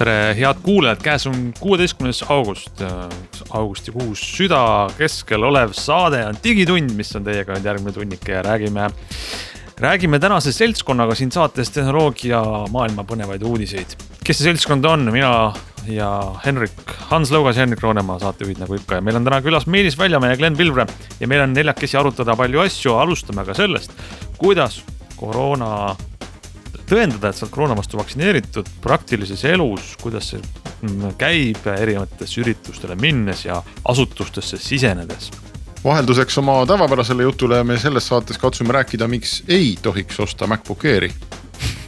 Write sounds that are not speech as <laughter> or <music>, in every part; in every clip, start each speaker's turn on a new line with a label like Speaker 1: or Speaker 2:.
Speaker 1: tere, head kuulajad, käes on kuueteistkümnes august, augustikuus süda keskel olev saade on Digitund, mis on teiega nüüd järgmine tunnike ja räägime. räägime tänase seltskonnaga siin saates tehnoloogia maailma põnevaid uudiseid. kes see seltskond on, mina ja Henrik, Hans Lõugas Henrik Roonemaa, saatejuhid nagu ikka ja meil on täna külas Meelis Väljamäe ja Glen Pilvre. ja meil on neljakesi arutada palju asju, alustame ka sellest, kuidas koroona tõendada, et sa oled koroona vastu vaktsineeritud praktilises elus, kuidas see mm, käib erinevatesse üritustele minnes ja asutustesse sisenedes?
Speaker 2: vahelduseks oma tavapärasele jutule me selles saates katsume rääkida, miks ei tohiks osta MacBook Airi.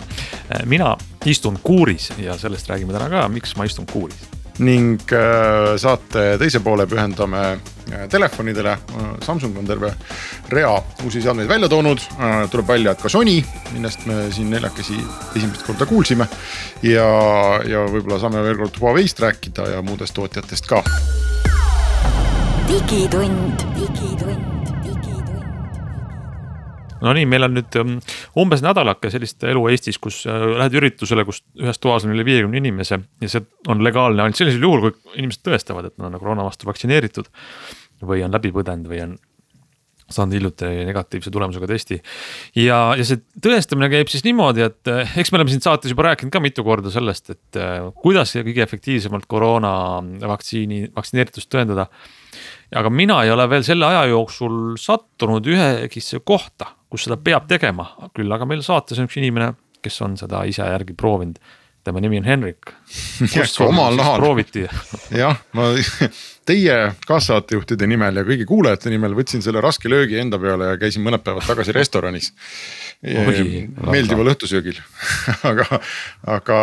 Speaker 2: <laughs>
Speaker 1: mina istun kuuris ja sellest räägime täna ka, miks ma istun kuuris
Speaker 2: ning äh, saate teise poole pühendame telefonidele. Samsung on terve rea uusi seadmeid välja toonud, äh, tuleb välja, et ka Sony, millest me siin neljakesi esimest korda kuulsime. ja, ja võib-olla saame veel kord Huawei'st rääkida ja muudest tootjatest ka.
Speaker 3: digitund, digitund
Speaker 1: Nonii, meil on nüüd um, umbes nädalake sellist elu Eestis, kus äh, lähed üritusele, kus ühes toas on üle viiekümne inimese ja see on legaalne ainult sellisel juhul, kui inimesed tõestavad, et nad on koroona vastu vaktsineeritud. või on läbi põdenud või on saanud hiljuti negatiivse tulemusega testi. ja, ja see tõestamine käib siis niimoodi, et eh, eks me oleme siin saates juba rääkinud ka mitu korda sellest, et eh, kuidas kõige efektiivsemalt koroona vaktsiini, vaktsineeritust tõendada. aga mina ei ole veel selle aja jooksul sattunud ühegisse kohta, kus seda peab tegema, küll aga meil saates on üks inimene, kes on seda ise järgi proovinud. Tema nimi on Henrik. <laughs> prooviti? <laughs>
Speaker 2: Jah, ma <laughs> teie kaassaatejuhtide nimel ja kõigi kuulajate nimel võtsin selle raske löögi enda peale ja käisin mõned päevad tagasi restoranis. <laughs> meeldival õhtusöögil <laughs> aga, aga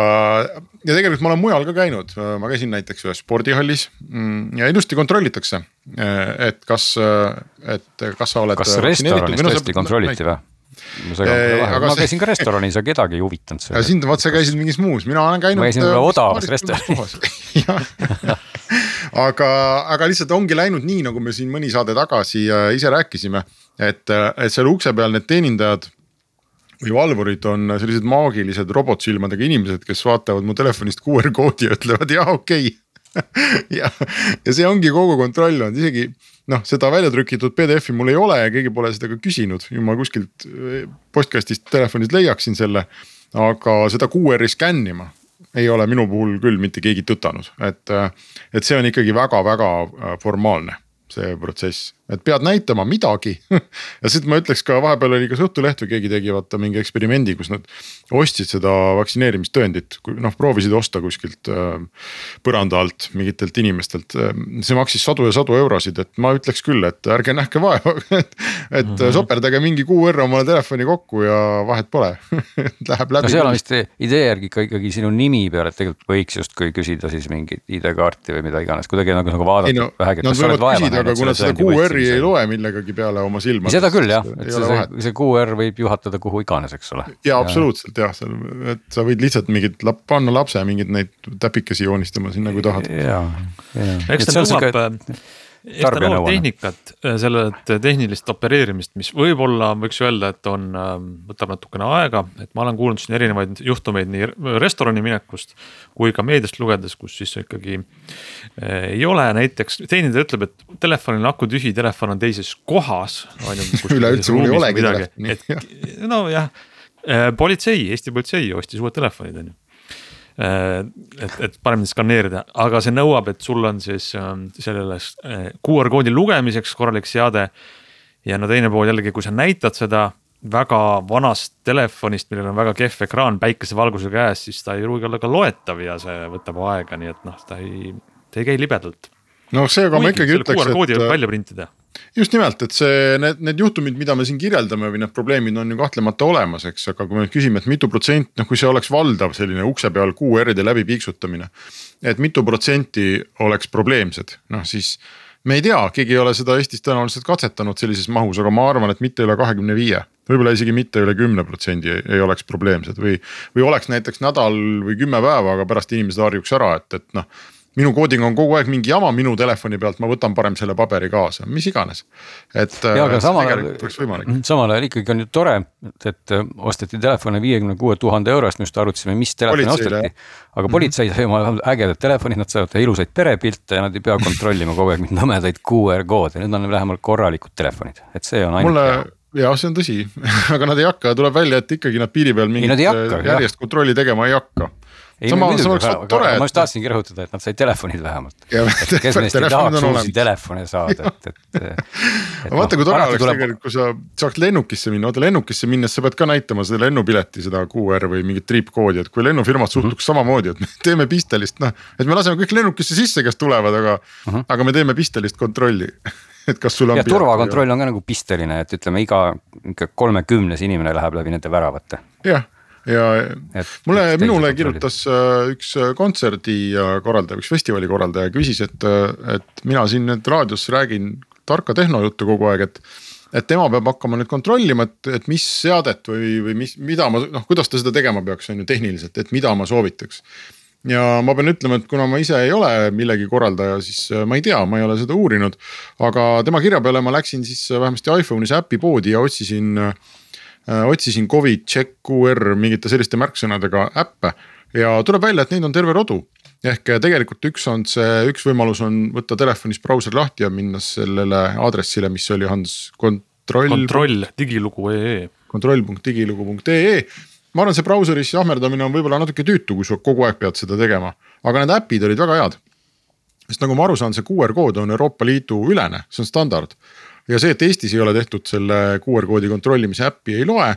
Speaker 2: ja tegelikult ma olen mujal ka käinud, ma käisin näiteks ühes spordihallis mm, ja ilusti kontrollitakse, et kas, et kas sa oled.
Speaker 4: kas restoranis tõesti kontrolliti või? Ma segan kohe vahele, ma käisin ka restoranis ja kedagi ei huvitanud see.
Speaker 2: sind, vot sa käisid mingis muus, mina olen käinud.
Speaker 4: ma käisin võib-olla äh, odavas restoranis <laughs>
Speaker 2: aga, aga lihtsalt ongi läinud nii, nagu me siin mõni saade tagasi äh, ise rääkisime, et, äh, et seal ukse peal need teenindajad või valvurid on sellised maagilised robotsilmadega inimesed, kes vaatavad mu telefonist QR koodi ja ütlevad jaa, okei okay. <laughs> ja, ja see ongi kogu kontroll olnud, isegi noh, seda välja trükitud PDF-i mul ei ole ja keegi pole seda ka küsinud, ju ma kuskilt eh, postkastist telefonist leiaksin selle. aga seda QR-i skännima ei ole minu puhul küll mitte keegi tõtanud, et, eh, et see on ikkagi väga-väga eh, formaalne, see protsess et pead näitama midagi <laughs> ja siis ma ütleks ka vahepeal oli kas Õhtuleht või keegi tegi vaata mingi eksperimendi, kus nad ostsid seda vaktsineerimistõendit, noh proovisid osta kuskilt äh, põranda alt mingitelt inimestelt. see maksis sadu ja sadu eurosid, et ma ütleks küll, et ärge nähke vaeva <laughs> et, et mm -hmm. soperdage mingi QR omale telefoni kokku ja vahet pole <laughs> Läheb läbi.
Speaker 4: no seal on vist idee järgi ikka ikkagi sinu nimi peal, et tegelikult võiks justkui küsida siis mingit ID-kaarti või mida iganes, kuidagi nagu, nagu vaadata
Speaker 2: no, vähegi, et kas sa oled vaeva näinud. aga kui nad seda QR-i QR-i ei loe millegagi peale oma silma.
Speaker 4: seda küll jah, et see, see, see QR võib juhatada kuhu iganes, eks ole.
Speaker 2: ja absoluutselt jah, seal, et sa võid lihtsalt mingit lap, panna lapse mingeid neid täpikesi joonistama sinna, kui tahad.
Speaker 4: ja, ja.
Speaker 1: eks ta nõuab siuke eks ta nõuab tehnikat, äh, selle tehnilist opereerimist, mis võib-olla võiks öelda, et on, ähm, võtab natukene aega, et ma olen kuulnud siin erinevaid juhtumeid nii restorani minekust. kui ka meediast lugedes, kus siis ikkagi äh, ei ole näiteks, teenindaja ütleb, et telefonil on aku tühi, telefon on teises kohas. <laughs>
Speaker 2: üleüldse mul ei olegi telefoni. <laughs>
Speaker 1: nojah, äh, politsei, Eesti politsei ostis uued telefonid on ju Äh, et, et paremini skaneerida, aga see nõuab, et sul on siis ähm, sellele äh, QR koodi lugemiseks korralik seade. ja no teine pool jällegi, kui sa näitad seda väga vanast telefonist, millel on väga kehv ekraan päikesevalguse käes, siis ta ei pruugi olla ka loetav ja see võtab aega, nii et noh, ta ei, ta ei käi libedalt.
Speaker 2: no seega ma ikkagi ütleks,
Speaker 1: et. Võib välja printida
Speaker 2: just nimelt, et see, need, need juhtumid, mida me siin kirjeldame või need probleemid on ju kahtlemata olemas, eks, aga kui me nüüd küsime, et mitu protsenti, noh, kui see oleks valdav selline ukse peal QR-ide läbi piiksutamine. et mitu protsenti oleks probleemsed, noh siis me ei tea, keegi ei ole seda Eestis tõenäoliselt katsetanud sellises mahus, aga ma arvan, et mitte üle kahekümne viie. võib-olla isegi mitte üle kümne protsendi ei oleks probleemsed või, või oleks näiteks nädal või kümme päeva, aga pärast inimesed harjuks ära, et, et noh minu kooding on kogu aeg mingi jama minu telefoni pealt, ma võtan parem selle paberi kaasa, mis iganes. et
Speaker 4: ja,
Speaker 2: äh,
Speaker 4: samal ajal, samal ajal ikkagi on ju tore, et äh, osteti telefone viiekümne kuue tuhande euro eest, me just arutasime, mis telefoni osteti. aga mhm. politsei sai oma ägedad telefonid, nad saavad ilusaid perepilte ja nad ei pea <laughs> kontrollima kogu aeg mingeid nõmedaid QR koode, nüüd on vähemalt korralikud telefonid, et see on ainult
Speaker 2: mulle jah, see on tõsi <laughs> aga nad ei hakka, tuleb välja, et ikkagi nad piiri peal mingit järjest jah. kontrolli tegema ei hakka
Speaker 4: sama, sama oleks tore. ma just tahtsingi rõhutada, et nad said telefonid vähemalt. <laughs> kes meist ei tahaks uusi telefone saada, et, et, et.
Speaker 2: vaata, kui tore oleks tuleb... tegelikult, kui sa saaks lennukisse minna, vaata lennukisse minnes sa pead ka näitama seda lennupileti, seda QR või mingit triipkoodi, et kui lennufirmad suhtuks mm -hmm. samamoodi, et me <laughs> teeme pistelist, noh. et me laseme kõik lennukisse sisse, kes tulevad, aga mm, -hmm. aga me teeme pistelist kontrolli <laughs> et kas sul on.
Speaker 4: ja turvakontroll on ka nagu pisteline, et ütleme, iga ikka kolmekümnes inimene läheb läbi nende väravate.
Speaker 2: jah ja et, mulle, minule kirjutas äh, üks äh, kontserdi korraldaja, üks festivali korraldaja küsis, et, äh, et mina siin nüüd raadios räägin tarka tehnojuttu kogu aeg, et. et tema peab hakkama nüüd kontrollima, et, et mis seadet või, või mis, mida ma noh, kuidas ta seda tegema peaks, on ju tehniliselt, et mida ma soovitaks ja ma pean ütlema, et kuna ma ise ei ole millegi korraldaja, siis ma ei tea, ma ei ole seda uurinud. aga tema kirja peale ma läksin siis vähemasti iPhone'is äpipoodi ja otsisin Äh, otsisin Covid, check, QR mingite selliste märksõnadega äppe ja tuleb välja, et neid on terve rodu ehk tegelikult üks on see, üks võimalus on võtta telefonis brauser lahti ja minna sellele aadressile, mis oli Hans kontroll.
Speaker 1: kontroll digilugu.ee.
Speaker 2: kontroll.digilugu.ee ma arvan, see brauseris jahmerdamine on võib-olla natuke tüütu, kui sa kogu aeg pead seda tegema, aga need äpid olid väga head. sest nagu ma aru saan, see QR kood on Euroopa Liidu ülene, see on standard ja see, et Eestis ei ole tehtud selle QR koodi kontrollimise äppi, ei loe.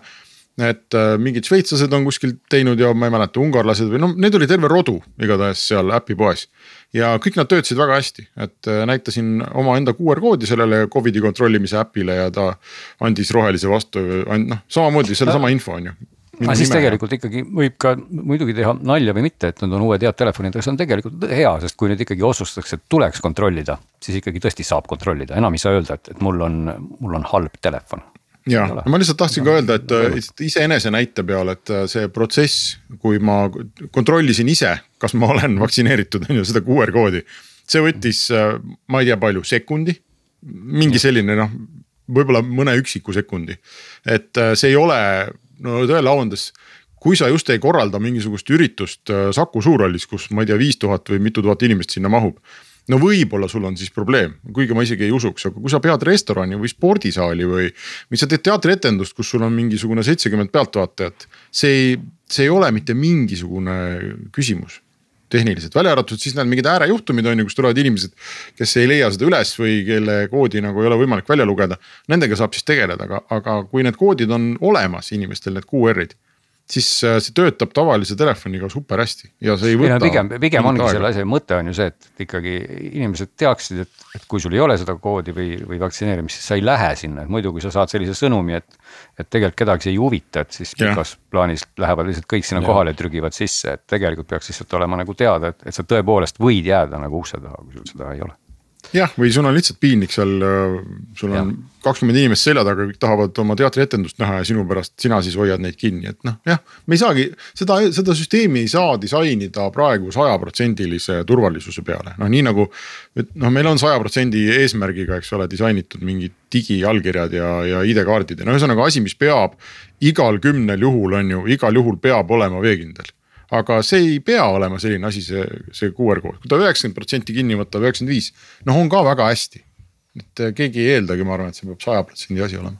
Speaker 2: et äh, mingid šveitslased on kuskil teinud ja ma ei mäleta, ungarlased või noh, neid oli terve rodu igatahes seal äpipoes. ja kõik nad töötasid väga hästi, et äh, näitasin omaenda QR koodi sellele Covidi kontrollimise äpile ja ta andis rohelise vastu, noh samamoodi sellesama info on ju
Speaker 4: aga siis tegelikult ikkagi võib ka muidugi teha nalja või mitte, et need on uued head telefonid, aga see on tegelikult hea, sest kui nüüd ikkagi otsustatakse, et tuleks kontrollida, siis ikkagi tõesti saab kontrollida, enam ei saa öelda, et, et mul on, mul on halb telefon.
Speaker 2: Ja, ma lihtsalt tahtsin ka öelda, et iseenese näite peal, et äh, see protsess, kui ma kontrollisin ise, kas ma olen <laughs> vaktsineeritud, on ju, seda QR koodi. see võttis, äh, ma ei tea, palju, sekundi, mingi selline noh, võib-olla mõne üksiku sekundi. et äh, see ei ole no tõele au andes kui sa just ei korralda mingisugust üritust äh, Saku Suurhallis, kus ma ei tea, viis tuhat või mitu tuhat inimest sinna mahub. no võib-olla sul on siis probleem, kuigi ma isegi ei usuks, aga kui sa pead restorani või spordisaali või. või sa teed teatrietendust, kus sul on mingisugune seitsekümmend pealtvaatajat, see ei, see ei ole mitte mingisugune küsimus tehniliselt, välja arvatud siis need mingid äärejuhtumid on ju, kus tulevad inimesed, kes ei leia seda üles või kelle koodi nagu ei ole võimalik välja lugeda. Nendega saab siis tegeleda, aga, aga kui need koodid on olemas inimestel, need QR-id siis äh, see töötab tavalise telefoniga super hästi ja see ei võta.
Speaker 4: pigem, pigem ongi selle asja mõte on ju see, et ikkagi inimesed teaksid, et, et kui sul ei ole seda koodi või, või vaktsineerimist, siis sa ei lähe sinna, et muidu, kui sa saad sellise sõnumi, et. et tegelikult kedagi see ei huvita, et siis pikas plaanis lähevad lihtsalt kõik sinna ja. kohale, trügivad sisse, et tegelikult peaks lihtsalt olema nagu teada, et, et sa tõepoolest võid jääda nagu ukse taha, kui sul seda ei ole
Speaker 2: jah, või sul on lihtsalt piinlik seal, sul on kakskümmend inimest selja taga, kõik tahavad oma teatrietendust näha ja sinu pärast sina siis hoiad neid kinni, et noh, jah. me ei saagi seda, seda süsteemi ei saa disainida praegu sajaprotsendilise turvalisuse peale, noh nii nagu. noh, meil on saja protsendi eesmärgiga, eks ole, disainitud mingid digiallkirjad ja, ja ID-kaardid ja no ühesõnaga asi, mis peab igal kümnel juhul on ju, igal juhul peab olema veekindel aga see ei pea olema selline asi, see, see QR kood, kui ta üheksakümmend protsenti kinni võtab, üheksakümmend viis, noh, on ka väga hästi. et äh, keegi ei eeldagi, ma arvan, et see peab saja protsendi asi olema.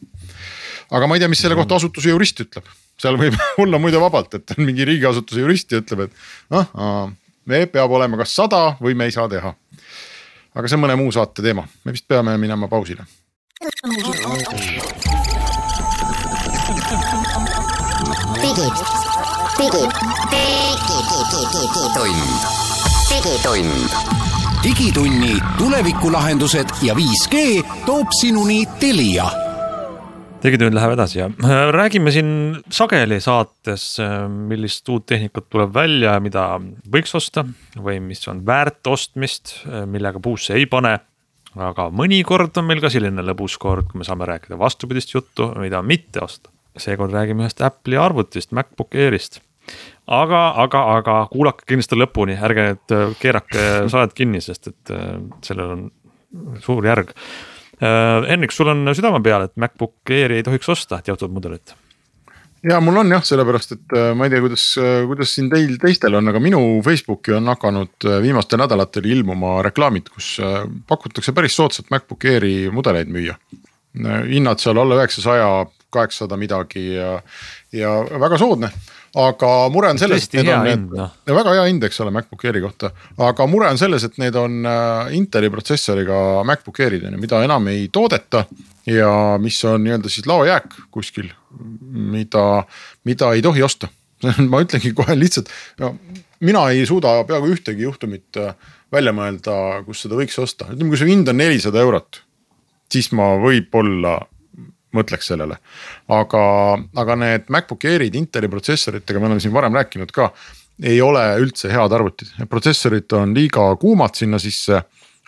Speaker 2: aga ma ei tea, mis selle kohta asutuse jurist ütleb, seal võib <laughs> olla muide vabalt, et on mingi riigiasutuse jurist ja ütleb, et noh, me peab olema kas sada või me ei saa teha. aga see on mõne muu saate teema, me vist peame minema pausile.
Speaker 3: digid digi, digi, digitund, digitund.
Speaker 5: digitunni tulevikulahendused ja 5G toob sinuni Telia
Speaker 1: digitund läheb edasi ja räägime siin sageli saates, millist uut tehnikat tuleb välja ja mida võiks osta või mis on väärt ostmist, millega puusse ei pane. aga mõnikord on meil ka selline lõbus kord, kui me saame rääkida vastupidist juttu, mida mitte osta. Seekord räägime ühest Apple'i arvutist, MacBook Airist. Aga, aga, aga kuulake kindlasti lõpuni, ärge nüüd keerake <laughs> sajad kinni, sest et sellel on suur järg. Äh, Henrik, sul on südame peal, et MacBook Airi ei tohiks osta teatud mudelit.
Speaker 2: Ja mul on jah, sellepärast et äh, ma ei tea, kuidas, äh, kuidas siin teil teistel on, aga minu Facebooki on hakanud viimastel nädalatel ilmuma reklaamid, kus pakutakse päris soodsalt MacBook Airi mudeleid müüa. hinnad seal alla üheksasaja, kaheksasada midagi ja, ja väga soodne aga mure on selles, et need on need, no. väga hea hind, eks ole, MacBook Airi kohta. aga mure on selles, et need on äh, Inteli protsessoriga MacBook Airid on ju, mida enam ei toodeta. ja mis on nii-öelda siis laojääk kuskil, mida, mida ei tohi osta <laughs> ma ütlengi kohe lihtsalt, no mina ei suuda peaaegu ühtegi juhtumit äh, välja mõelda, kus seda võiks osta, ütleme, kui see hind on nelisada eurot siis ma võib-olla mõtleks sellele. aga, aga need MacBook Airid Inteli protsessoritega, me oleme siin varem rääkinud ka, ei ole üldse head arvutid, protsessorid on liiga kuumad sinna sisse.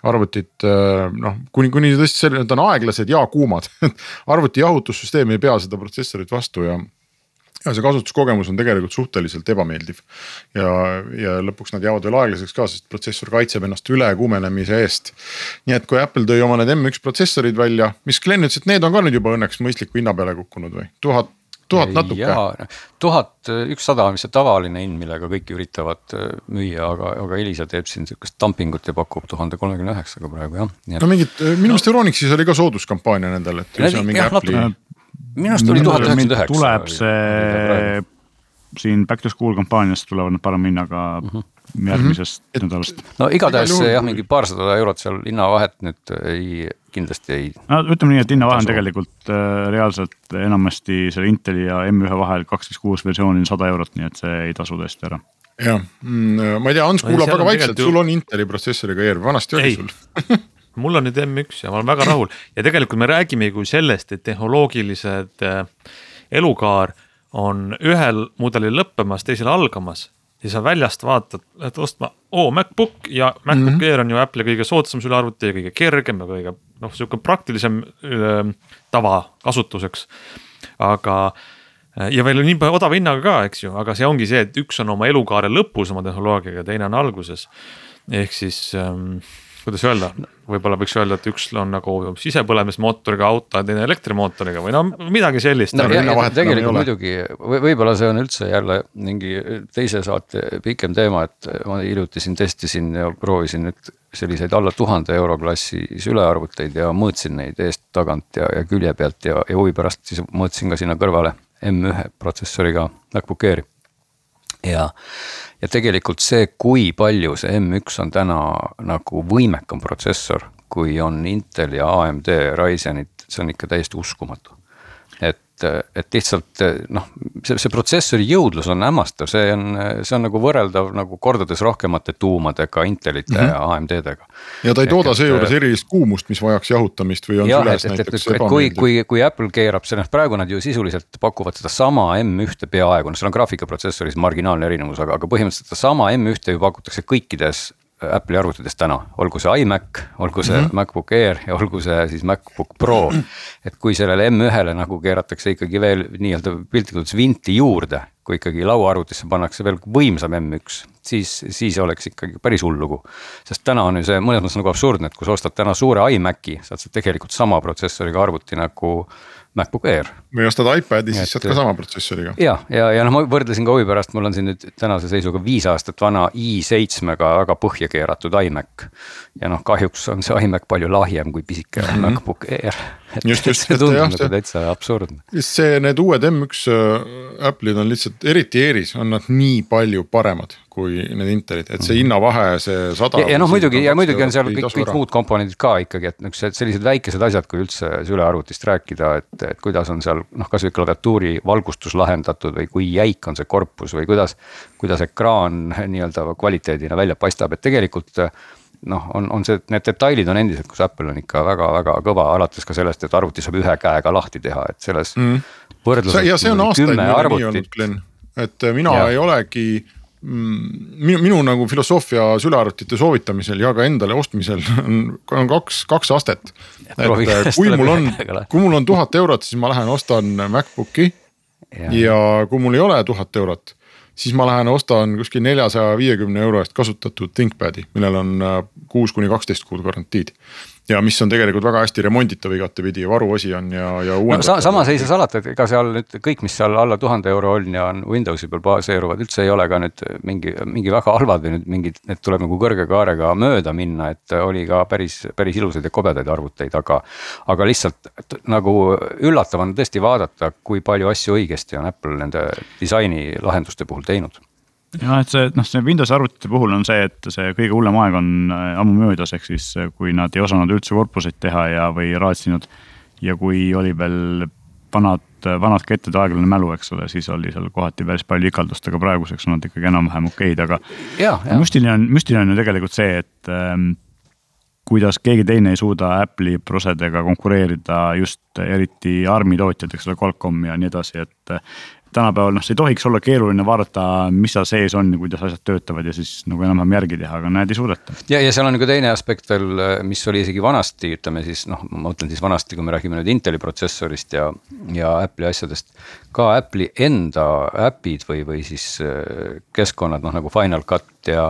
Speaker 2: Arvutid noh, kuni, kuni tõesti selline, nad on aeglased ja kuumad. <laughs> Arvuti jahutussüsteem ei pea seda protsessorit vastu ja ja see kasutuskogemus on tegelikult suhteliselt ebameeldiv. ja, ja lõpuks nad jäävad veel aeglaseks ka, sest protsessor kaitseb ennast ülekuumenemise eest. nii et kui Apple tõi oma need M1 protsessorid välja, mis Glen ütles, et need on ka nüüd juba õnneks mõistliku hinna peale kukkunud või tuhat tuhat natuke.
Speaker 4: tuhat ükssada on vist see tavaline hind, millega kõik üritavad äh, müüa, aga, aga Elisa teeb siin sihukest dumpingut ja pakub tuhande kolmekümne üheksaga praegu jah.
Speaker 2: no mingid, minu meelest no, Euronixis oli ka sooduskampaania nendel, et.
Speaker 4: Minu arust oli tuhat üheksakümmend üheksa.
Speaker 6: tuleb see siin back to school kampaaniast tulevad nad parema hinnaga mm -hmm. järgmisest mm -hmm. nädalast.
Speaker 4: no igatahes jah, mingi paarsada eurot seal hinnavahet nüüd ei, kindlasti ei.
Speaker 6: no ütleme nii, et hinnavahe on tegelikult äh, reaalselt enamasti selle Inteli ja M1 vahel kaks viis kuus versioonil sada eurot, nii et see ei tasu tõesti ära
Speaker 2: jah mm,, ma ei tea, Ants kuulab väga vaikselt, sul on Inteli protsessoriga ERV, vanasti oli sul <laughs>
Speaker 1: mul on nüüd M1 ja ma olen väga rahul ja tegelikult me räägime ju sellest, et tehnoloogilised äh, elukaar on ühel mudelil lõppemas, teisel algamas ja sa väljast vaatad, et ostma, oo MacBook ja MacBook mm -hmm. Air on ju Apple'i kõige soodsam sülearvuti ja kõige kergem ja kõige noh, sihuke praktilisem tavakasutuseks. aga äh, ja veel nii odava hinnaga ka, eks ju, aga see ongi see, et üks on oma elukaare lõpus oma tehnoloogiaga, teine on alguses. ehk siis ähm, kuidas öelda, võib-olla võiks öelda, et üks on nagu sisepõlemismootoriga auto ja teine elektrimootoriga või no midagi sellist
Speaker 4: no,. tegelikult muidugi või võib-olla see on üldse jälle mingi teise saate pikem teema, et ma hiljuti siin testisin ja proovisin nüüd selliseid alla tuhande euro klassi sülearvuteid ja mõõtsin neid eest-tagant ja, ja külje pealt ja, ja huvi pärast siis mõõtsin ka sinna kõrvale M1 protsessoriga MacBook Airi ja, ja tegelikult see, kui palju see M1 on täna nagu võimekam protsessor, kui on Intel ja AMD Ryzenid, see on ikka täiesti uskumatu. Et et, et lihtsalt noh, see, see protsessori jõudlus on hämmastav, see on, see on nagu võrreldav nagu kordades rohkemate tuumadega, Intelite mm -hmm. ja AMD-dega.
Speaker 2: ja ta ei tooda seejuures erilist kuumust, mis vajaks jahutamist või on jah, süles näiteks
Speaker 4: ebameeldiv. kui, kui, kui Apple keerab see, noh praegu nad ju sisuliselt pakuvad sedasama M1-e peaaegu, noh seal on graafikaprotsessoris marginaalne erinevus, aga, aga põhimõtteliselt sedasama M1-e ju pakutakse kõikides Apple'i arvutites täna, olgu see iMac, olgu see mm -hmm. MacBook Air ja olgu see siis MacBook Pro. et kui sellele M1-le nagu keeratakse ikkagi veel nii-öelda piltlikult öeldes vinti juurde, kui ikkagi lauaarvutisse pannakse veel võimsam M1, siis, siis oleks ikkagi päris hull lugu. sest täna on ju see mõnes mõttes nagu absurdne, et kui sa ostad täna suure iMaci, saad sa tegelikult sama protsessoriga arvuti nagu MacBook Air.
Speaker 2: või ostad iPad'i, siis saad ka sama protsessoriga.
Speaker 4: ja, ja, ja noh, ma võrdlesin ka huvi pärast, mul on siin nüüd tänase seisuga viis aastat vana i7-ga väga põhja keeratud iMac. ja noh, kahjuks on see iMac palju lahjem kui pisike mm -hmm. MacBook Air.
Speaker 2: Just, just,
Speaker 4: see tundub nagu täitsa absurdne.
Speaker 2: just see, need uued M1 äh, Apple'id on lihtsalt, eriti Airis on nad nii palju paremad kui need Intelid, et see hinnavahe, see sada.
Speaker 4: ja, ja noh, muidugi ja muidugi on seal kõik, kõik muud komponendid ka ikkagi, et niisugused sellised väikesed asjad, kui üldse sülearvutist rääkida, et et kuidas on seal noh, kasvõi klaviatuuri valgustus lahendatud või kui jäik on see korpus või kuidas. kuidas ekraan nii-öelda kvaliteedina välja paistab, et tegelikult noh, on, on see, need detailid on endiselt, kus Apple on ikka väga-väga kõva, alates ka sellest, et arvuti saab ühe käega lahti teha, et selles mm. võrdluses.
Speaker 2: ja see on aastaid nii olnud, Glen, et mina ja. ei olegi mm, minu, minu nagu filosoofia sülearvutite soovitamisel ja ka endale ostmisel <laughs> on, on kaks, kaks astet. et kui mul on, kui mul on tuhat eurot, siis ma lähen ostan MacBooki ja, ja kui mul ei ole tuhat eurot siis ma lähen ostan kuskil neljasaja viiekümne euro eest kasutatud ThinkPadi, millel on äh, kuus kuni kaksteist kuud garantiid ja mis on tegelikult väga hästi remonditav igatepidi ja varuosi on ja, ja
Speaker 4: uuendatav no,. samas ei saa salata, et ega seal nüüd kõik, mis seal alla tuhande euro on ja on Windowsi peal baseeruvad, üldse ei ole ka nüüd mingi, mingi väga halvad või nüüd mingid, need tuleb nagu kõrge kaarega mööda minna, et oli ka päris, päris ilusaid ja kobedaid arvuteid, aga. aga lihtsalt nagu üllatav on tõesti vaadata, kui palju asju õigesti on Apple nende disaini lahenduste puhul teinud
Speaker 6: jah, et see, noh, see Windows arvutite puhul on see, et see kõige hullem aeg on äh, ammu möödas, ehk siis äh, kui nad ei osanud üldse korpuseid teha ja, või raatsinud. ja kui oli veel vanad, vanad kettide aeglane mälu, eks ole, siis oli seal kohati päris palju ikaldust, aga praeguseks on nad ikkagi enam-vähem okeid, aga. müstiline on, müstiline on ju tegelikult see, et ähm, kuidas keegi teine ei suuda Apple'i prosedega konkureerida just eriti ARM-i tootjad, eks ole, Qualcomm ja nii edasi, et tänapäeval noh, see ei tohiks olla keeruline vaadata, mis seal sees on ja kuidas asjad töötavad ja siis nagu enam-vähem järgi teha, aga näed, ei suudeta.
Speaker 4: ja, ja seal on ka teine aspekt veel, mis oli isegi vanasti, ütleme siis noh, ma mõtlen siis vanasti, kui me räägime nüüd Inteli protsessorist ja, ja Apple'i asjadest. ka Apple'i enda äpid või, või siis äh, keskkonnad noh nagu Final Cut ja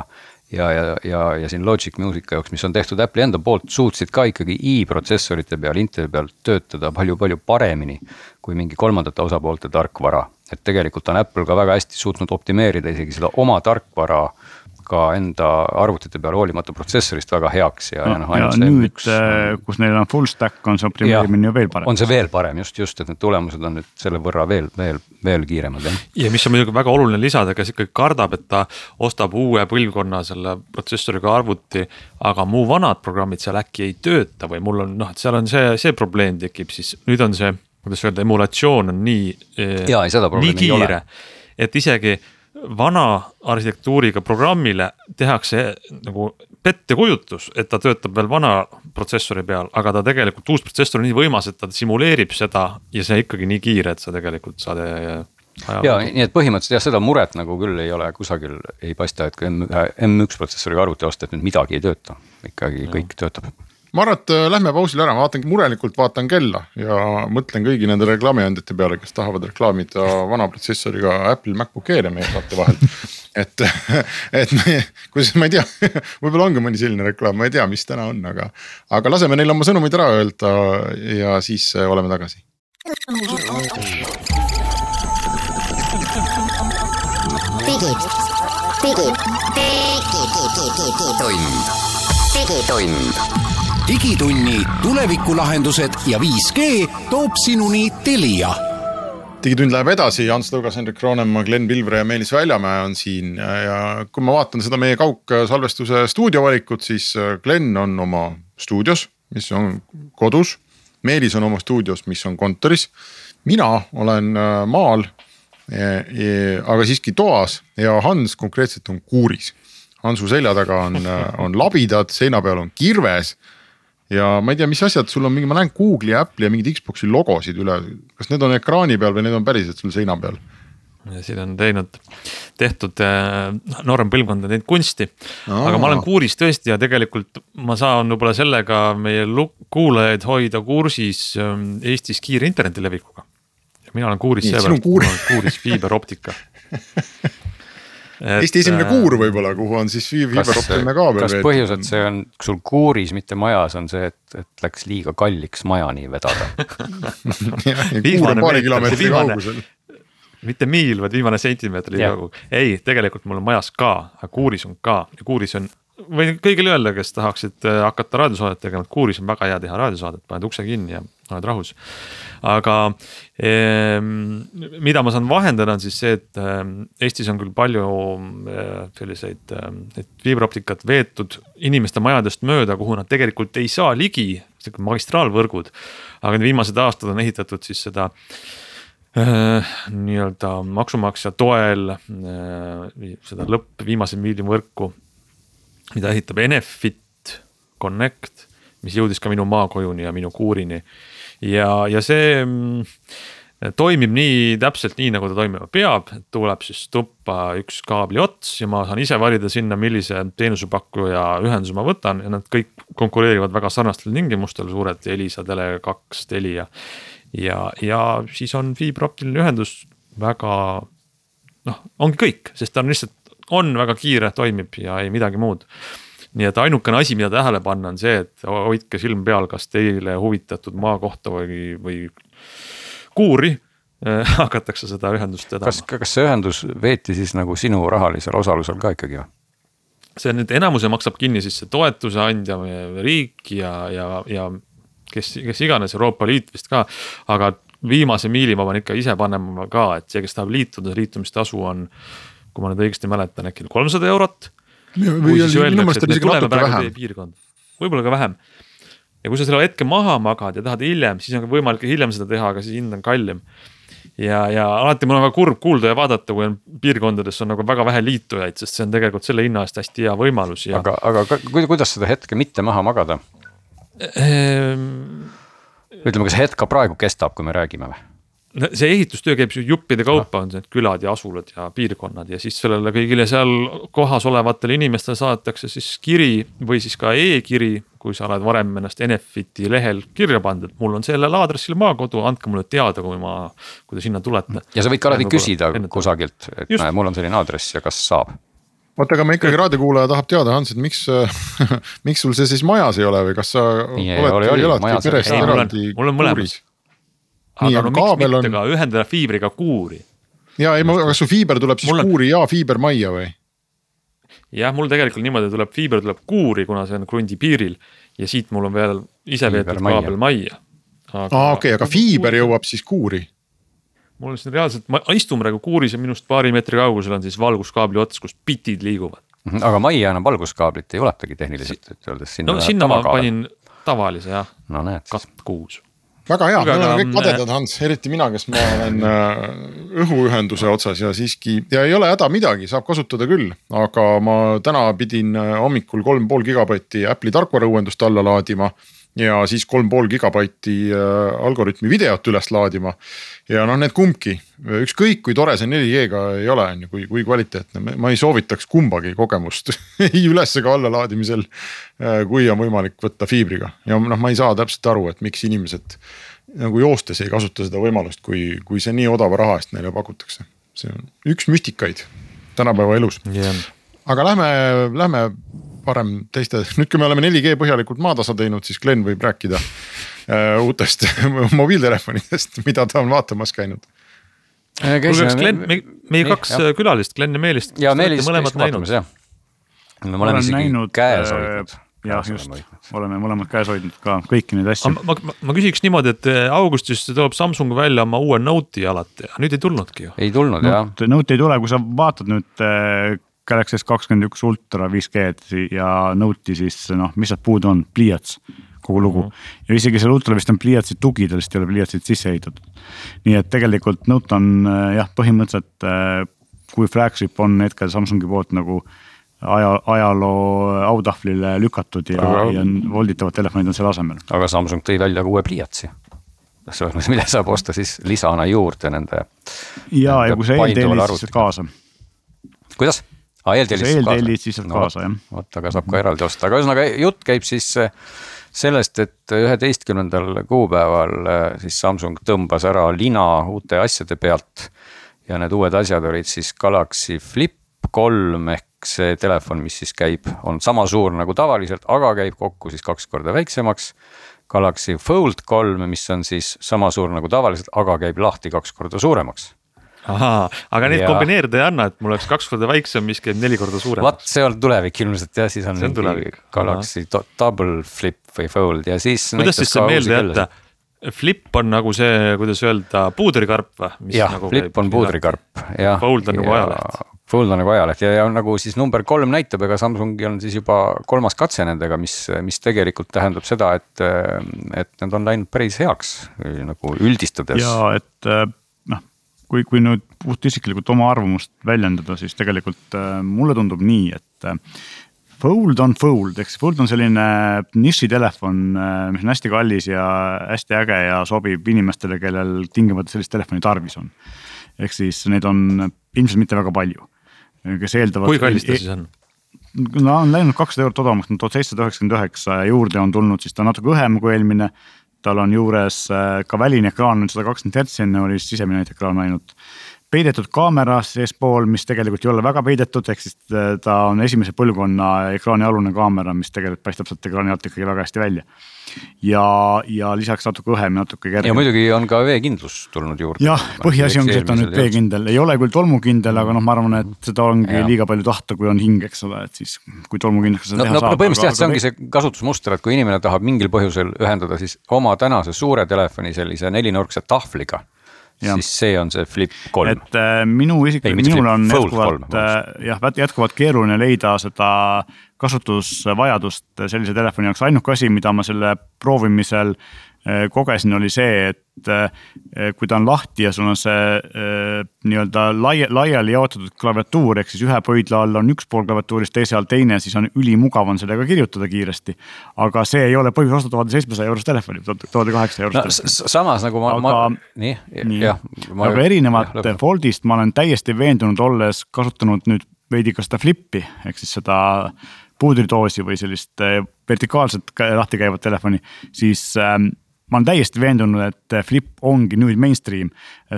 Speaker 4: ja, ja, ja, ja siin Logic Musica jaoks, mis on tehtud Apple'i enda poolt, suutsid ka ikkagi i-protsessorite peal, Inteli peal töötada palju-palju paremini kui mingi kolmandate osapoolte tarkvara et tegelikult on Apple ka väga hästi suutnud optimeerida isegi seda oma tarkvara ka enda arvutite peal hoolimata protsessorist väga heaks ja
Speaker 6: no,, ja noh. ja nüüd, M1, äh, kus neil on full stack, on see optimeerimine ju veel parem.
Speaker 4: on see veel parem just, just, et need tulemused on nüüd selle võrra veel, veel, veel kiiremad jah.
Speaker 1: ja mis on muidugi väga oluline lisada, kes ikkagi kardab, et ta ostab uue põlvkonna selle protsessoriga arvuti. aga mu vanad programmid seal äkki ei tööta või mul on noh, et seal on see, see probleem tekib, siis nüüd on see kuidas öelda, emulatsioon on nii.
Speaker 4: Eh, ja, seda
Speaker 1: probleemi ei ole. et isegi vana arhitektuuriga programmile tehakse nagu pettekujutus, et ta töötab veel vana protsessori peal, aga ta tegelikult, uus protsessor on nii võimas, et ta simuleerib seda ja see ikkagi nii kiire, et sa tegelikult saad
Speaker 4: eh, ja nii et põhimõtteliselt jah, seda muret nagu küll ei ole kusagil ei paista, et kui M1, M1 protsessoriga arvuti osta, et nüüd midagi ei tööta, ikkagi ja. kõik töötab
Speaker 2: ma arvan, et äh, lähme pausile ära, ma vaatan murelikult vaatan kella ja mõtlen kõigi nende reklaamiandjate peale, kes tahavad reklaamida vana protsessoriga Apple MacBook Air'e meie saate vahel. et, <laughs> et me, kuidas ma ei tea, <laughs> võib-olla ongi mõni selline reklaam, ma ei tea, mis täna on, aga, aga laseme neil oma sõnumid ära öelda ja siis äh, oleme tagasi. digid, digid, digitund,
Speaker 5: digitund digitunni tulevikulahendused ja 5G toob sinuni Telia
Speaker 2: digitund läheb edasi, Ants Lõugas, Hendrik Roonemaa, Glen Pilvre ja Meelis Väljamäe on siin ja kui ma vaatan seda meie kaugsalvestuse stuudiovalikut, siis äh, Glen on oma stuudios, mis on kodus. Meelis on oma stuudios, mis on kontoris. mina olen äh, maal, aga siiski toas ja Hans konkreetselt on kuuris. Hansu selja taga on, äh, on labidad, seina peal on kirves ja ma ei tea, mis asjad sul on mingi, ma näen Google'i ja Apple'i ja mingeid Xbox'i logosid üle, kas need on ekraani peal või need on päriselt sul seina peal?
Speaker 1: siin on teinud, tehtud äh, noorem põlvkond on teinud kunsti. aga ma olen kuuris tõesti ja tegelikult ma saan võib-olla sellega meie kuulajaid hoida kursis ähm, Eestis kiire interneti levikuga. mina olen kuuris seepärast, mul on kuuris fiiberoptika <laughs>
Speaker 2: Eesti esimene äh, kuur võib-olla, kuhu on siis fiiberoptiline kaabel.
Speaker 4: kas põhjus, et see on sul kuuris, mitte majas, on see, et, et läks liiga kalliks majani vedada <laughs>
Speaker 2: kuur on paari kilomeetri kaugusel
Speaker 1: mitte miil, vaid viimane sentimeeter liiga kaugel. ei, tegelikult mul on majas ka, aga kuuris on ka ja kuuris on võin kõigile öelda, kes tahaksid äh, hakata raadiosaadet tegema, et kuuris on väga hea teha raadiosaadet, paned ukse kinni ja oled rahus. aga eh, mida ma saan vahendada, on siis see, et eh, Eestis on küll palju eh, selliseid eh, fiibroptikat veetud inimeste majadest mööda, kuhu nad tegelikult ei saa ligi, sihuke magistraalvõrgud. aga need viimased aastad on ehitatud siis seda nii-öelda maksumaksja toel seda lõpp viimase miili võrku mida ehitab Enefit Connect, mis jõudis ka minu maakojuni ja minu kuurini. Ja, ja see mm, toimib nii täpselt nii, nagu ta toimima peab, tuleb siis tuppa üks kaabli ots ja ma saan ise valida sinna, millise teenusepakkuja ühenduse ma võtan. Ja nad kõik konkureerivad väga sarnastel tingimustel, suured Elisa, Tele2, Telia. ja, ja siis on fiiberoptiline ühendus väga noh, ongi kõik, sest ta on lihtsalt, on väga kiire, toimib ja ei midagi muud nii et ainukene asi, mida tähele panna, on see, et hoidke silm peal, kas teile huvitatud maa kohta või, või kuuri äh, <laughs> hakatakse seda ühendust vedama.
Speaker 4: kas, kas see ühendus veeti siis nagu sinu rahalisel osalusel ka ikkagi või?
Speaker 1: see nüüd enamuse maksab kinni siis see toetuse andja, riik ja, ja, ja kes, kes iganes, Euroopa Liit vist ka. aga viimase miili ma pean ikka ise panema ka, et see, kes tahab liituda, liitumistasu on, kui ma nüüd õigesti mäletan, äkki kolmsada eurot. Võib-olla ka vähem ja kui sa selle hetke maha magad ja tahad hiljem, siis on võimalik ka hiljem seda teha, aga siis hind on kallim. ja, ja alati mul on väga kurb kuulda ja vaadata, kui on piirkondades on nagu väga vähe liitujaid, sest see on tegelikult selle hinna eest hästi hea võimalus ja.
Speaker 4: aga, aga kuidas seda hetke mitte maha magada ehm...? ütleme, kas hetk ka praegu kestab, kui me räägime või?
Speaker 1: No see ehitustöö käib ju juppide kaupa, on need külad ja asulad ja piirkonnad ja siis sellele kõigile seal kohas olevatele inimestele saadetakse siis kiri või siis ka e-kiri kui sa oled varem ennast Enefiti lehel kirja pannud, et mul on sellel aadressil maakodu, andke mulle teada, kui ma, kui te sinna tulete.
Speaker 4: ja sa võid ka alati küsida kusagilt, et Just. näe, mul on selline aadress ja kas saab.
Speaker 2: Oota, aga me ikkagi raadiokuulaja tahab teada, Hans, et miks <laughs> miks sul see siis majas ei ole või kas sa
Speaker 4: Nii, oled, eladki
Speaker 2: perest eraldi kuuris?
Speaker 1: Aga no miks mitte on... ka ühendada fiibriga kuuri.
Speaker 2: ja ei, aga kas su fiiber tuleb siis on... kuuri ja fiiber majja või?
Speaker 1: jah, mul tegelikult niimoodi tuleb, fiiber tuleb kuuri, kuna see on krundi piiril ja siit mul on veel ise veetud kaabel majja.
Speaker 2: aa okei okay,, aga fiiber jõuab siis kuuri?
Speaker 1: mul on siin reaalselt, ma istun praegu kuuris ja minust paari meetri kaugusel on siis valguskaabli ots, kus bitid liiguvad.
Speaker 4: Mhm, aga majja enam valguskaablit ei ulatagi tehniliselt öeldes
Speaker 1: sinna. no sinna ma panin tavalise jah
Speaker 4: no,,
Speaker 1: katt kuus
Speaker 2: väga hea, me oleme kõik kadedad, Hans, eriti mina, kes ma olen äh, õhuühenduse otsas ja siiski ja ei ole häda midagi, saab kasutada küll. aga ma täna pidin äh, hommikul kolm pool gigabatti Apple'i tarkvarauuendust alla laadima ja siis kolm pool gigabaiti äh, algoritmi videot üles laadima. ja noh, need kumbki, ükskõik kui tore see 4G-ga ei ole, on ju, kui, kui kvaliteetne, ma ei soovitaks kumbagi kogemust <laughs> ei üles ega alla laadimisel. Äh, kui on võimalik võtta fiibriga ja noh, ma ei saa täpselt aru, et miks inimesed nagu joostes ei kasuta seda võimalust, kui, kui see nii odava raha eest neile pakutakse. see on üks müstikaid tänapäeva elus yeah.. aga lähme, lähme parem teiste, nüüd kui me oleme 4G põhjalikult maatasa teinud, siis Glen võib rääkida äh, uutest <laughs> mobiiltelefonidest, mida ta on vaatamas käinud.
Speaker 1: Äh, kuulge, kas Glen, meie, kaks jah. külalist, Glen ja Meelis.
Speaker 4: ja Meelis mõlemad näinud. me oleme isegi näinud, käes äh, hoidnud
Speaker 6: jah, just, oleme mõlemad käes hoidnud ka kõiki neid asju.
Speaker 1: ma, ma, ma küsiks niimoodi, et äh, augustis tuleb Samsung välja oma uue Note'i alati, nüüd ei tulnudki ju.
Speaker 4: ei tulnud jah.
Speaker 6: Note ei tule, kui sa vaatad nüüd Galaxy S21 Ultra 5G-d ja Note'i siis noh, mis sealt puudu on, pliiats kogu lugu mm. -hmm. ja isegi seal Ultral vist on pliiatsid tugi, tal vist ei ole pliiatsid sisse ehitatud. nii et tegelikult Note on äh, jah, põhimõtteliselt äh, kui flagship on hetkel Samsungi poolt nagu aja, ajaloo autahvlile lükatud ja aga..., ja volditavad telefonid on selle asemel.
Speaker 4: aga Samsung tõi välja ka uue pliiatsi selles mõttes, mille saab osta siis lisana juurde nende.
Speaker 6: ja, ja kui sa eeltellid, siis kaasa.
Speaker 4: kuidas? Aa,
Speaker 6: eeltellid siis sealt kaasa jah.
Speaker 4: vot, aga saab ka eraldi osta, aga ühesõnaga jutt käib siis äh, sellest, et üheteistkümnendal kuupäeval äh, siis Samsung tõmbas ära lina uute asjade pealt. ja need uued asjad olid siis Galaxy Flip kolm ehk see telefon, mis siis käib, on sama suur nagu tavaliselt, aga käib kokku siis kaks korda väiksemaks. Galaxy Fold kolm, mis on siis sama suur nagu tavaliselt, aga käib lahti kaks korda suuremaks
Speaker 1: ahaa, aga neid ja... kombineerida ei anna, et mul oleks kaks korda väiksem, mis käib neli korda suurem.
Speaker 4: vot see on tulevik ilmselt jah, siis on, on tulevik. Galaxy double flip või fold ja siis.
Speaker 1: kuidas siis see meelde jätta? Flip on nagu see, kuidas öelda, puudrikarp või?
Speaker 4: jah nagu, flip on puudrikarp jah.
Speaker 1: Fold on nagu ajaleht.
Speaker 4: Fold on nagu ajaleht ja, ja nagu siis number kolm näitab, ega Samsungil on siis juba kolmas katse nendega, mis, mis tegelikult tähendab seda, et, et need on läinud päris heaks nagu üldistades.
Speaker 6: ja et kui, kui nüüd puht isiklikult oma arvamust väljendada, siis tegelikult äh, mulle tundub nii, et äh, Fold on fold, eks fold on selline nišitelefon, mis on hästi kallis ja hästi äge ja sobib inimestele, kellel tingimata sellist telefoni tarvis on. ehk siis neid on ilmselt mitte väga palju, kes eeldavad.
Speaker 1: kui kallis ta siis on?
Speaker 6: no on läinud kakssada eurot odavamaks, tuhat seitsesada üheksakümmend üheksa ja juurde on tulnud siis ta natuke õhem kui eelmine. Tal on juures äh, ka väline ekraan on sada kakskümmend hertsi, enne oli sisemine ekraan ainult peidetud kaamera seespool, mis tegelikult ei ole väga peidetud, ehk siis äh, ta on esimese põlvkonna ekraanialune kaamera, mis tegelikult paistab sealt ekraani alt ikkagi väga hästi välja. ja, ja lisaks natuke õhem natuke kergem.
Speaker 4: ja muidugi on ka veekindlus tulnud juurde.
Speaker 6: jah, põhiasi ongi see, et ta on nüüd veekindel, ei ole küll tolmukindel, aga noh, ma arvan, et seda ongi ja. liiga palju tahta, kui on hing, eks ole, et siis kui tolmukindlaks seda
Speaker 4: no, teha no, saab. no põhimõtteliselt jah, see ongi see kasutusmuster, et kui inimene tahab mingil põhjusel ühendada siis oma tänase suure telefoni sellise nelinurkse tahvliga Ja. siis see on see Flip kolm.
Speaker 6: et äh, minu isiklikult, minul on jätkuvalt äh, jah, jätkuvalt keeruline leida seda kasutusvajadust sellise telefoni jaoks, ainuke asi, mida ma selle proovimisel kogesin, oli see, et et kui ta on lahti ja sul on see äh, nii-öelda laia, laiali jaotatud klaviatuur, ehk siis ühe pöidla all on üks pool klaviatuurist, teise all teine, siis on ülimugav on sellega kirjutada kiiresti. aga see ei ole põhjus osta tuhande seitsmesaja eurost telefoni, tuhande kaheksasaja eurost
Speaker 4: no, telefoni. samas nagu ma, ma, nii.,
Speaker 6: jah. aga erinevalt Foldist ma olen täiesti veendunud, olles kasutanud nüüd veidi ka seda flip'i ehk siis seda puudridoosi või sellist vertikaalselt lahti käivat telefoni, siis ähm, ma olen täiesti veendunud, et Flip ongi nüüd mainstream.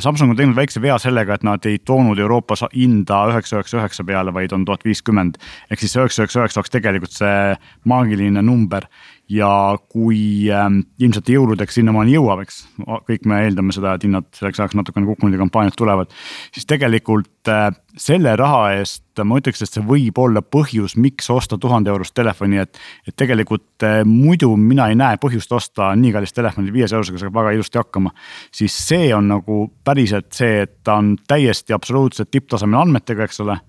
Speaker 6: Samsung on teinud väikse vea sellega, et nad ei toonud Euroopas hinda üheksa, üheksa, üheksa peale, vaid on tuhat viiskümmend. ehk siis üheksa, üheksa, üheksa oleks tegelikult see maagiline number ja kui ähm, ilmselt jõuludeks sinnamaani jõuab, eks, kõik me eeldame seda, et hinnad selleks ajaks natukene kukkunud ja kampaaniad tulevad. siis tegelikult äh, selle raha eest ma ütleks, et see võib olla põhjus, miks osta tuhande eurost telefoni, et. et tegelikult äh, muidu mina ei näe põhjust osta nii kallist telefoni, viiesaja eurosega saab väga ilusti hakkama. siis see on nagu päriselt see, et ta on täiesti absoluutselt tipptasemel andmetega, eks ole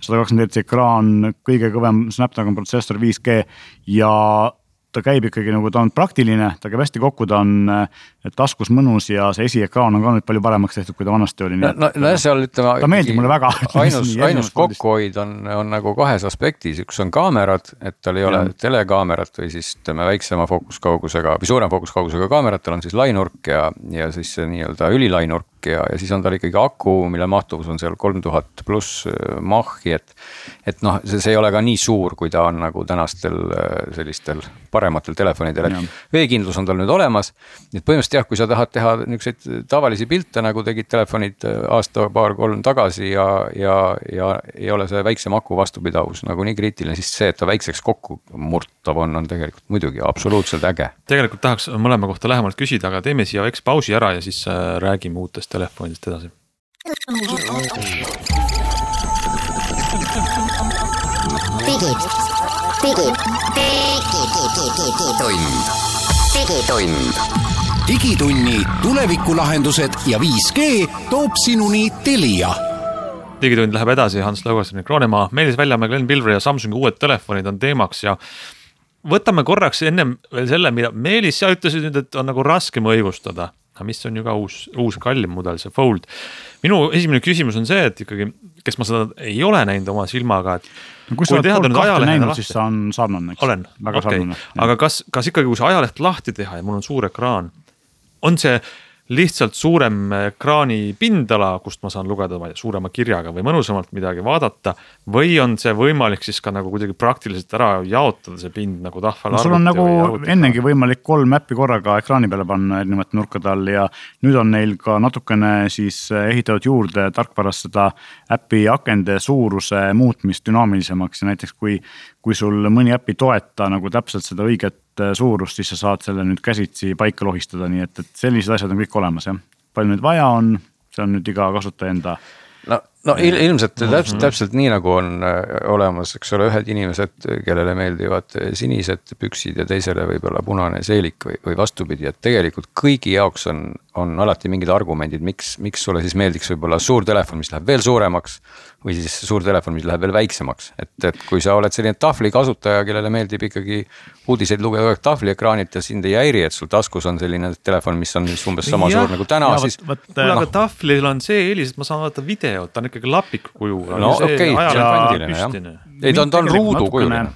Speaker 6: sada kakskümmend hertsi ekraan, kõige kõvem Snapdragon protsessor 5G ja ta käib ikkagi nagu ta on praktiline, ta käib hästi kokku, ta on äh, taskus mõnus ja see esiekraan on ka nüüd palju paremaks tehtud, kui ta vanasti oli.
Speaker 4: no, no, no seal ütleme.
Speaker 6: ta meeldib mulle väga. <laughs>
Speaker 4: ainus, ainus kokkuhoid on, on nagu kahes aspektis, üks on kaamerad, et tal ei ole ja. telekaamerat või siis ütleme väiksema fookuskaugusega või suurema fookuskaugusega kaamerat, tal on siis lainurk ja, ja siis see nii-öelda ülilainurk ja, ja siis on tal ikkagi aku, mille mahtuvus on seal kolm tuhat pluss äh, mahhi, et. et noh, see, see ei ole ka nii suur, kui ta on nagu tänastel äh, sellistel parematel telefonidel, et veekindlus on tal nüüd olemas. et põhimõtteliselt jah, kui sa tahad teha niisuguseid tavalisi pilte, nagu tegid telefonid äh, aasta-paar-kolm tagasi ja, ja, ja ei ole see väiksem aku vastupidavus nagu nii kriitiline, siis see, et ta väikseks kokku murtav on, on tegelikult muidugi absoluutselt äge.
Speaker 1: tegelikult tahaks mõlema kohta lähemalt küsida, aga teeme siia väikse pausi ära ja siis räägime uutest telefonidest edasi.
Speaker 3: digid, digid, digitund, digitund.
Speaker 5: Digitunni tulevikulahendused ja 5G toob sinuni Telia
Speaker 1: digitund läheb edasi, Hans Lõugasten, Kroonemaa, Meelis Väljamäe, Glen Pilvre ja Samsungi uued telefonid on teemaks ja võtame korraks ennem veel selle, mida Meelis, sa ütlesid nüüd, et on nagu raskem õigustada aga mis on ju ka uus, uus kallim mudel, see Fold. minu esimene küsimus on see, et ikkagi, kes ma seda ei ole näinud oma silmaga, et.
Speaker 6: no kui sa oled Fold kahte näinud, siis ta on sarnane, eks.
Speaker 1: olen, okei aga kas, kas ikkagi, kui see ajaleht lahti teha ja mul on suur ekraan, on see lihtsalt suurem ekraani pindala, kust ma saan lugeda, suurema kirjaga või mõnusamalt midagi vaadata. või on see võimalik siis ka nagu kuidagi praktiliselt ära jaotada, see pind nagu tahvel
Speaker 6: no,. sul on nagu ennegi võimalik kolm äppi korraga ekraani peale panna erinevate nurkade all ja nüüd on neil ka natukene siis ehitatud juurde tarkvaras seda äpi akende suuruse muutmist dünaamilisemaks ja näiteks kui kui sul mõni äpp ei toeta nagu täpselt seda õiget äh, suurust, siis sa saad selle nüüd käsitsi paika lohistada, nii et, et sellised asjad on kõik olemas jah. palju neid vaja on, see on nüüd iga kasutaja enda
Speaker 4: no, no il, ilmselt täpselt, täpselt nii nagu on äh, olemas, eks ole, ühed inimesed, kellele meeldivad sinised püksid ja teisele võib-olla punane seelik või, või vastupidi, et tegelikult kõigi jaoks on, on alati mingid argumendid, miks, miks sulle siis meeldiks võib-olla suur telefon, mis läheb veel suuremaks või siis suur telefon, mis läheb veel väiksemaks, et, et kui sa oled selline tahvlikasutaja, kellele meeldib ikkagi uudiseid lugeda tahvliekraanilt ja sind ei häiri, et sul taskus on selline telefon, mis on siis umbes sama ja, suur nagu täna, siis.
Speaker 1: kuule, aga no. tahvlil on see eelis, et ma saan vaadata videot, ta on ikkagi lapikukujuga.
Speaker 4: no okei okay,, see on kandiline jah. ei, ta on, ta on ruudukujuline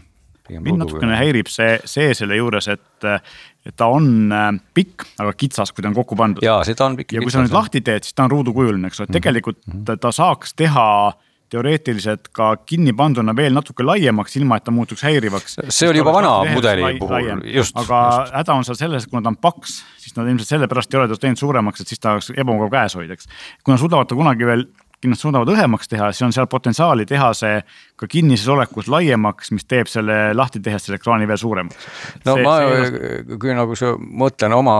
Speaker 6: mind natukene häirib see, see selle juures, et, et ta on äh, pikk, aga kitsas, kui ta on kokku pandud.
Speaker 4: ja seda on pikk.
Speaker 6: ja kui sa nüüd lahti teed, siis ta on ruudukujuline, eks ole, et tegelikult mm -hmm. ta, ta saaks teha teoreetiliselt ka kinni panduna veel natuke laiemaks, ilma et ta muutuks häirivaks.
Speaker 4: see oli juba vana mudeli puhul, just.
Speaker 6: aga just. häda on seal selles, et kuna ta on paks, siis nad ilmselt sellepärast ei ole ta teinud suuremaks, et siis ta oleks ebamugav käes hoida, eks. kuna suudavad ta kunagi veel kindlasti suudavad õhemaks teha, siis on seal potentsiaali teha see ka kinnises olekus laiemaks, mis teeb selle lahti tehes selle ekraani veel suuremaks.
Speaker 4: no see, ma, see... kui nagu mõtlen oma,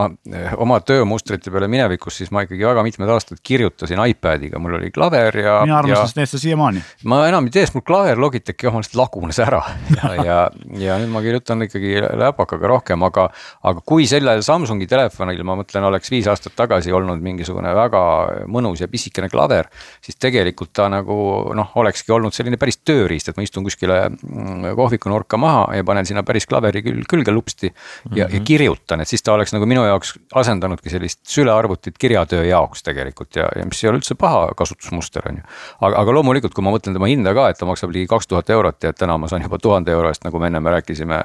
Speaker 4: oma töömustrite peale minevikus, siis ma ikkagi väga mitmed aastad kirjutasin iPad'iga, mul oli klaver ja.
Speaker 6: mina armastan ja... seda siiamaani.
Speaker 4: ma enam ei tee, sest mul klaver Logitechi oma lihtsalt lagunes ära ja, <laughs> ja, ja nüüd ma kirjutan ikkagi läpakaga rohkem, aga, aga kui sellel Samsungi telefonil, ma mõtlen, oleks viis aastat tagasi olnud mingisugune väga mõnus ja pisikene klaver, siis tegelikult ta nagu noh, olekski olnud selline päris töö tööriist, et ma istun kuskile mm, kohviku nurka maha ja panen sinna päris klaveri küll külge lupsti ja mm, -hmm. ja mhm. kirjutan, et siis ta oleks nagu minu jaoks asendanudki sellist sülearvutit kirjatöö jaoks tegelikult ja, ja mis ei ole üldse paha kasutusmuster, on ju. aga, aga loomulikult, kui ma mõtlen tema hinda ka, et ta maksab ligi kaks tuhat eurot ja täna ma saan juba tuhande euro eest, nagu me ennem rääkisime,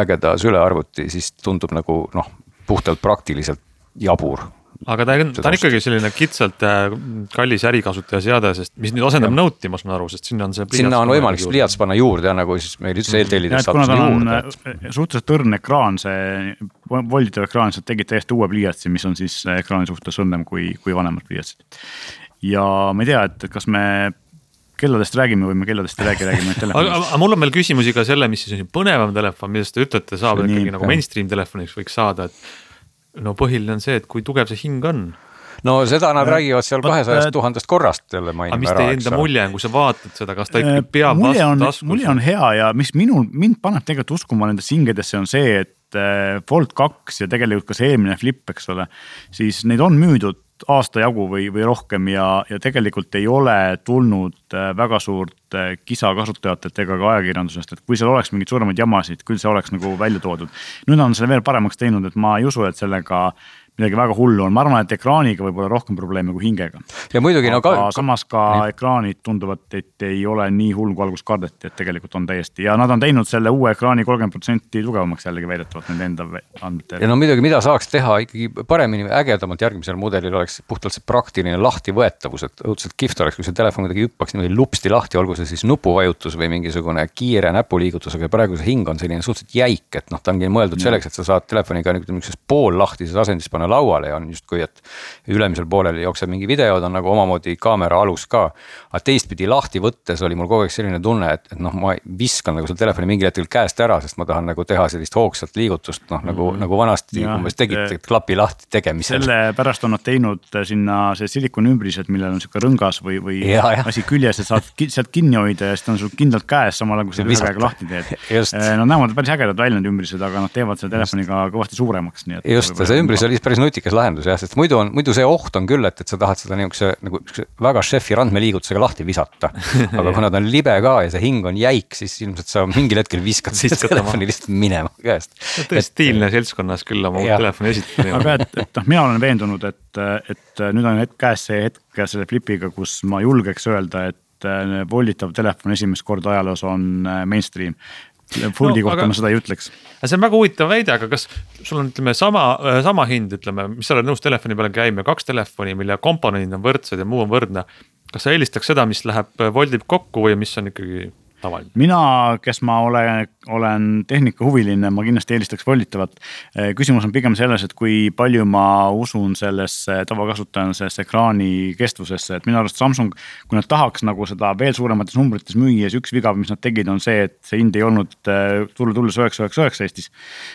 Speaker 4: ägeda sülearvuti, siis tundub nagu noh, puhtalt praktiliselt jabur
Speaker 1: aga ta on, ta on ikkagi selline kitsalt äh, kallis ärikasutaja seade, sest mis nüüd asendab Note'i, ma saan aru, sest sinna on see.
Speaker 4: sinna on võimalik siis pliiats panna juurde ja nagu siis meil üldse eeltellides saab sinna juurde.
Speaker 6: Äh, suhteliselt õrn ekraan, see volditav ekraan, sa tegid täiesti uue pliiatsi, mis on siis ekraani suhtes õrnem kui, kui vanemad pliiatsid. ja ma ei tea, et kas me kelladest räägime või me kelladest ei räägi, räägime <laughs>
Speaker 1: telefonist. aga mul on veel küsimusi ka selle, mis siis on põnevam telefon, millest te ütlete, saab ikkagi nagu mainstream telefoniks võiks saada, et no põhiline on see, et kui tugev see hing on
Speaker 4: no seda nad ja, räägivad seal kahesajast tuhandest korrast jälle mainime
Speaker 1: ära. mis teie enda mulje on, kui sa vaatad seda, kas ta ikkagi äh, peab
Speaker 6: mulje taskus? mulje on hea ja mis minul, mind paneb tegelikult uskuma nendesse hingedesse, on see, et äh, Bolt kaks ja tegelikult ka see eelmine Flip, eks ole, siis neid on müüdud aasta jagu või, või rohkem ja, ja tegelikult ei ole tulnud äh, väga suurt kisa kasutajatelt ega ka ajakirjandusest, et kui seal oleks mingeid suuremaid jamasid, küll see oleks nagu välja toodud. nüüd on selle veel paremaks teinud, et ma ei usu, et sellega midagi väga hullu on, ma arvan, et ekraaniga võib olla rohkem probleeme kui hingega.
Speaker 4: ja muidugi
Speaker 6: aga
Speaker 4: no ka.
Speaker 6: samas ka nii. ekraanid tunduvad, et ei ole nii hull, kui alguses kardeti, et tegelikult on täiesti ja nad on teinud selle uue ekraani kolmkümmend protsenti tugevamaks jällegi väidetavalt nende enda andmete.
Speaker 4: ja no muidugi, mida saaks teha ikkagi paremini, ägedamalt järgmisel mudelil oleks puhtalt see praktiline lahtivõetavus, et õudselt kihvt oleks, kui see telefon kuidagi hüppaks niimoodi lupsti lahti, olgu see siis nupuvajutus või mingisugune kiire näpuliigutus, aga praegu see hing on selline suhteliselt jäik, et noh, ta ongi mõeldud selleks, et sa saad telefoniga niisuguses poollahtises asendis panna panna lauale ja on justkui, et ülemisel poolel jookseb mingi video, ta on nagu omamoodi kaamera alus ka. aga teistpidi lahti võttes oli mul kogu aeg selline tunne, et, et noh, ma viskan nagu selle telefoni mingil hetkel käest ära, sest ma tahan nagu teha sellist hoogsat liigutust, noh nagu mm., nagu vanasti umbes tegite klapi lahti tegemisel.
Speaker 6: sellepärast on nad teinud sinna see silikonümbrised, millel on sihuke rõngas või, või ja, ja. asi küljes, et saad sealt kinni hoida ja siis ta on sul kindlalt käes, samal ajal kui sa ühe käega lahti teed. <laughs> Nad näevad päris ägedad välja, need ümbrised, aga nad teevad selle telefoniga kõvasti suuremaks, nii
Speaker 4: et. just, see ümbris oli päris nutikas lahendus jah, sest muidu on, muidu see oht on küll, et, et sa tahad seda niisuguse nagu väga šefi randmeliigutusega lahti visata. <laughs> aga kuna ta on libe ka ja see hing on jäik, siis ilmselt sa mingil hetkel viskad <laughs> selle telefoni lihtsalt minema käest.
Speaker 1: tõesti stiilne seltskonnas küll oma uut telefoni esitada.
Speaker 6: aga et, et noh, mina olen veendunud, et, et nüüd on hetk käes see hetk selle Flipiga, kus ma julgeks öelda, et volditav telefon esimest korda ajaloos on äh, mainstream. Foldi no, kohta aga, ma seda ei ütleks.
Speaker 1: see on väga huvitav väide, aga kas sul on, ütleme sama, äh, sama hind, ütleme, mis sa oled nõus telefoni peale käima, kaks telefoni, mille komponendid on võrdsed ja muu on võrdne. kas sa eelistaks seda, mis läheb, äh, voldib kokku või mis on ikkagi tavaline?
Speaker 6: mina, kes ma olen, olen tehnikahuviline, ma kindlasti eelistaks volditavat. Eh, küsimus on pigem selles, et kui palju ma usun sellesse tavakasutajana sellesse ekraani kestvusesse, et minu arust Samsung, kui nad tahaks nagu seda veel suuremates numbrites müüa, siis üks viga, mis nad tegid, on see, et see hind ei olnud eh, turule tulles üheksa, üheksa, üheksa Eestis.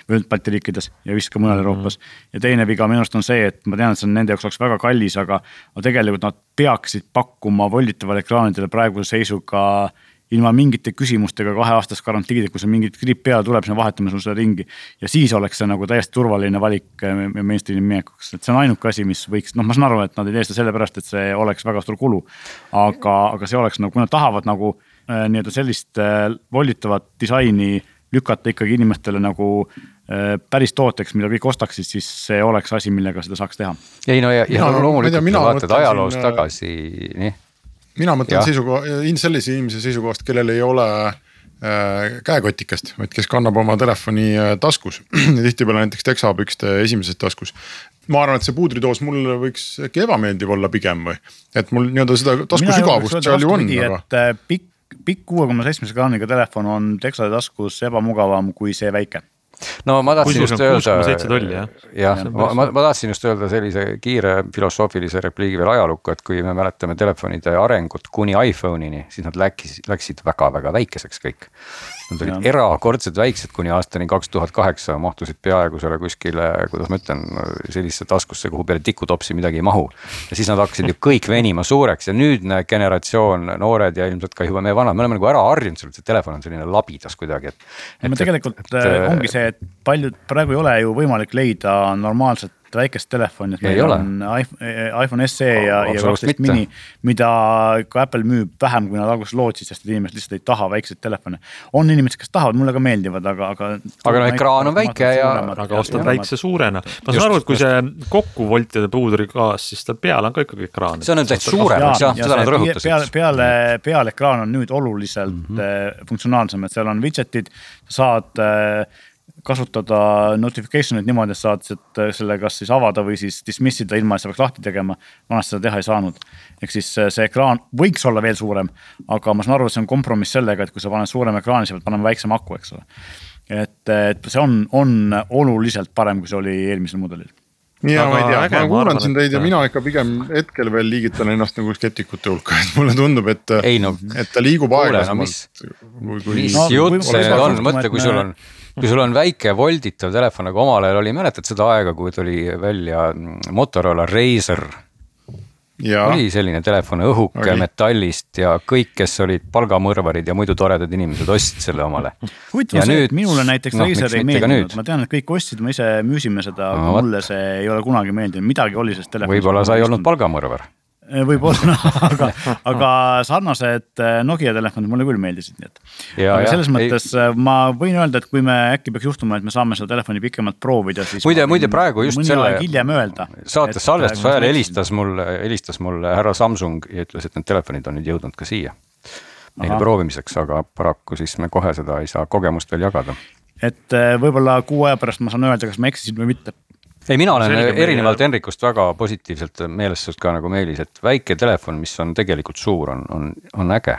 Speaker 6: või Balti riikides ja vist ka mujal mm -hmm. Euroopas. ja teine viga minu arust on see, et ma tean, et see on nende jaoks oleks väga kallis, aga, aga tegelikult nad peaksid pakkuma volditavatele ekraanidele praeguse seisuga ilma mingite küsimustega kaheaastast garantiid, et kui sul mingi gripp peale tuleb, siis me vahetame sul seda ringi. ja siis oleks see nagu täiesti turvaline valik äh, mainstream'i minekuks, et see on ainuke asi, mis võiks, noh, ma saan aru, et nad ei tee seda sellepärast, et see oleks väga suur kulu. aga, aga see oleks nagu, kui nad tahavad nagu äh, nii-öelda sellist äh, volitavat disaini lükata ikkagi inimestele nagu päris tooteks, mida kõik ostaksid, siis see oleks asi, millega seda saaks teha.
Speaker 4: ei no ja, ja loomulikult, kui vaatad ajaloos siin, tagasi, nii
Speaker 2: mina mõtlen seisukoha, sellise inimese seisukohast, kellel ei ole äh, käekotikest, vaid kes kannab oma telefoni äh, taskus <clears throat> ja tihtipeale näiteks teksapükste esimeses taskus. ma arvan, et see puudridoos mulle võiks äkki ebameeldiv olla pigem või, et mul nii-öelda seda tasku sügavust seal ju on, aga.
Speaker 6: et äh, pikk, pikk kuue koma seitsmese ekraaniga telefon on teksade taskus ebamugavam kui see väike
Speaker 4: no ma tahtsin just öelda.
Speaker 1: jah.
Speaker 4: ma, ma, ma tahtsin just öelda sellise kiire filosoofilise repliigi veel ajalukku, et kui me mäletame telefonide arengut kuni iPhone'ini, siis nad läksid, läksid väga-väga väikeseks kõik. Nad olid ja. erakordselt väiksed kuni aastani kaks tuhat kaheksa, mahtusid peaaegu selle kuskile, kuidas ma ütlen, sellisesse taskusse, kuhu peale tikutopsi midagi ei mahu. ja siis nad hakkasid ju kõik venima suureks ja nüüdne generatsioon, noored ja ilmselt ka juba meie vanad, me oleme nagu ära harjunud sellest, et telefon on selline labidas kuidagi, et.
Speaker 6: no tegelikult et, et, ongi see, et paljud, praegu ei ole ju võimalik leida normaalset väikest telefoni, et meil on iPhone SE ja, ja kaksteist mini, mida ka Apple müüb vähem, kui nad alguses lootsid, sest et inimesed lihtsalt ei taha väikseid telefone. on inimesed, kes tahavad, mulle ka meeldivad, aga, aga.
Speaker 4: aga no ekraan on väike ja.
Speaker 1: aga ostad väikse suurena. ma saan aru, et kui see kokku voltide puudrigaas, siis tal peal on ka ikkagi ekraan.
Speaker 4: see on nüüd täitsa suuremaks jah, seda nad rõhutasid.
Speaker 6: peale, peale, pealekraan on nüüd oluliselt mm -hmm. funktsionaalsem, et seal on widget'id, saad äh, kasutada notification eid niimoodi, et saad selle kas siis avada või siis dismiss ida, ilma et sa peaks lahti tegema. vanasti seda teha ei saanud. ehk siis äh, see ekraan võiks olla veel suurem, aga ma saan aru, et see on kompromiss sellega, et kui sa paned suurema ekraani, sa pead panema väiksema aku, eks ole. et, et see on, on oluliselt parem, kui see oli eelmisel mudelil
Speaker 2: ja ma ei tea, ma kuulan siin teid ja mina ikka pigem hetkel veel liigitan ennast nagu skeptikute hulka, <laughs> et mulle tundub, et,
Speaker 4: no,
Speaker 2: et ta liigub aeglasemalt
Speaker 4: mis, mis no, jutt see nüüd on, mõtle, kui sul on kui sul on väike volditav telefon, nagu omal ajal oli, mäletad seda aega, kui tuli välja Motorola Razer? oli selline telefon õhuke oli. metallist ja kõik, kes olid palgamõrvarid ja muidu toredad inimesed ostsid selle omale.
Speaker 6: huvitav on see, et minule näiteks no, Razer ei meeldinud, ma tean, et kõik ostsid, me ise müüsime seda no,, aga mulle see ei ole kunagi meeldinud, midagi oli sellest telefonist.
Speaker 4: võib-olla sa ei olnud palgamõrvar
Speaker 6: võib-olla <laughs> aga, aga sarnased eh, Nokia telefonid mulle küll meeldisid, nii et. aga selles ja, mõttes ei... Eh, ma võin öelda, et kui me äkki peaks juhtuma, et me saame seda telefoni pikemalt proovida, siis.
Speaker 4: muide, muide praegu just selle.
Speaker 6: hiljem öelda.
Speaker 4: saates salvestuse ajal helistas mulle, helistas mulle härra Samsung ja ütles, et need telefonid on nüüd jõudnud ka siia. Neile proovimiseks, aga paraku siis me kohe seda ei saa kogemust veel jagada.
Speaker 6: et võib-olla kuu aja pärast ma saan öelda, kas ma eksisin või mitte
Speaker 4: ei, mina olen Selge erinevalt meie... Henrikust väga positiivselt meelestatud ka nagu Meelis, et väike telefon, mis on tegelikult suur, on, on, on äge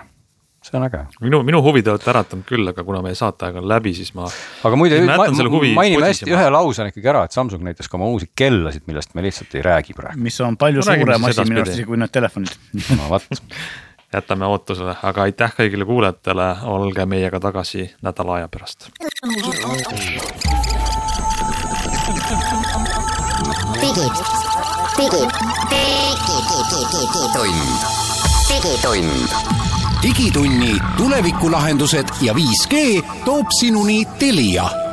Speaker 4: see on äge.
Speaker 1: minu, minu huvi te olete äratanud küll, aga kuna meie saateaeg on läbi, siis ma.
Speaker 4: aga muide, ma, mainime hästi ühe lausena ikkagi ära, et Samsung näitas ka oma uusi kellasid, millest me lihtsalt ei räägi praegu.
Speaker 6: mis on palju no, suurem asi minu arust isegi kui need telefonid <laughs>
Speaker 4: no vot <laughs>
Speaker 1: jätame ootusele, aga aitäh kõigile kuulajatele, olge meiega tagasi nädala aja pärast
Speaker 3: digitund, digitund.
Speaker 5: digitunni tulevikulahendused ja 5G toob sinuni Telia